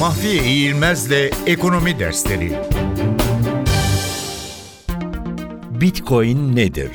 Mahfiye İğilmez'le Ekonomi Dersleri Bitcoin nedir?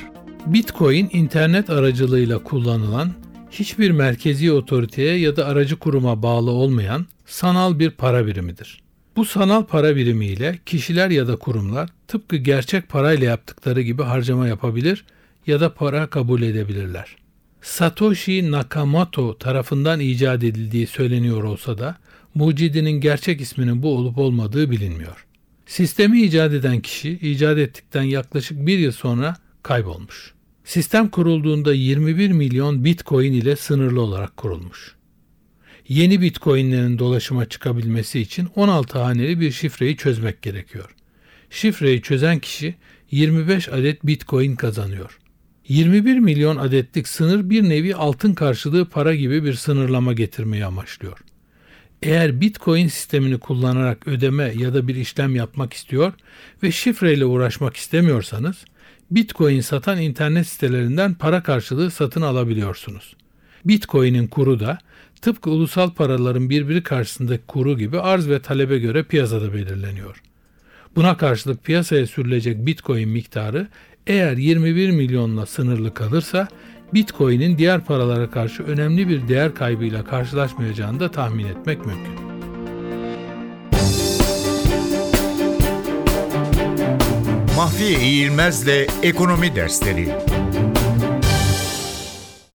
Bitcoin internet aracılığıyla kullanılan, hiçbir merkezi otoriteye ya da aracı kuruma bağlı olmayan sanal bir para birimidir. Bu sanal para birimiyle kişiler ya da kurumlar tıpkı gerçek parayla yaptıkları gibi harcama yapabilir ya da para kabul edebilirler. Satoshi Nakamoto tarafından icat edildiği söyleniyor olsa da mucidinin gerçek isminin bu olup olmadığı bilinmiyor. Sistemi icat eden kişi icat ettikten yaklaşık bir yıl sonra kaybolmuş. Sistem kurulduğunda 21 milyon bitcoin ile sınırlı olarak kurulmuş. Yeni bitcoinlerin dolaşıma çıkabilmesi için 16 haneli bir şifreyi çözmek gerekiyor. Şifreyi çözen kişi 25 adet bitcoin kazanıyor. 21 milyon adetlik sınır bir nevi altın karşılığı para gibi bir sınırlama getirmeyi amaçlıyor. Eğer Bitcoin sistemini kullanarak ödeme ya da bir işlem yapmak istiyor ve şifreyle uğraşmak istemiyorsanız Bitcoin satan internet sitelerinden para karşılığı satın alabiliyorsunuz. Bitcoin'in kuru da tıpkı ulusal paraların birbiri karşısındaki kuru gibi arz ve talebe göre piyasada belirleniyor. Buna karşılık piyasaya sürülecek Bitcoin miktarı eğer 21 milyonla sınırlı kalırsa Bitcoin'in diğer paralara karşı önemli bir değer kaybıyla karşılaşmayacağını da tahmin etmek mümkün. Mahfiye İğilmez'le Ekonomi Dersleri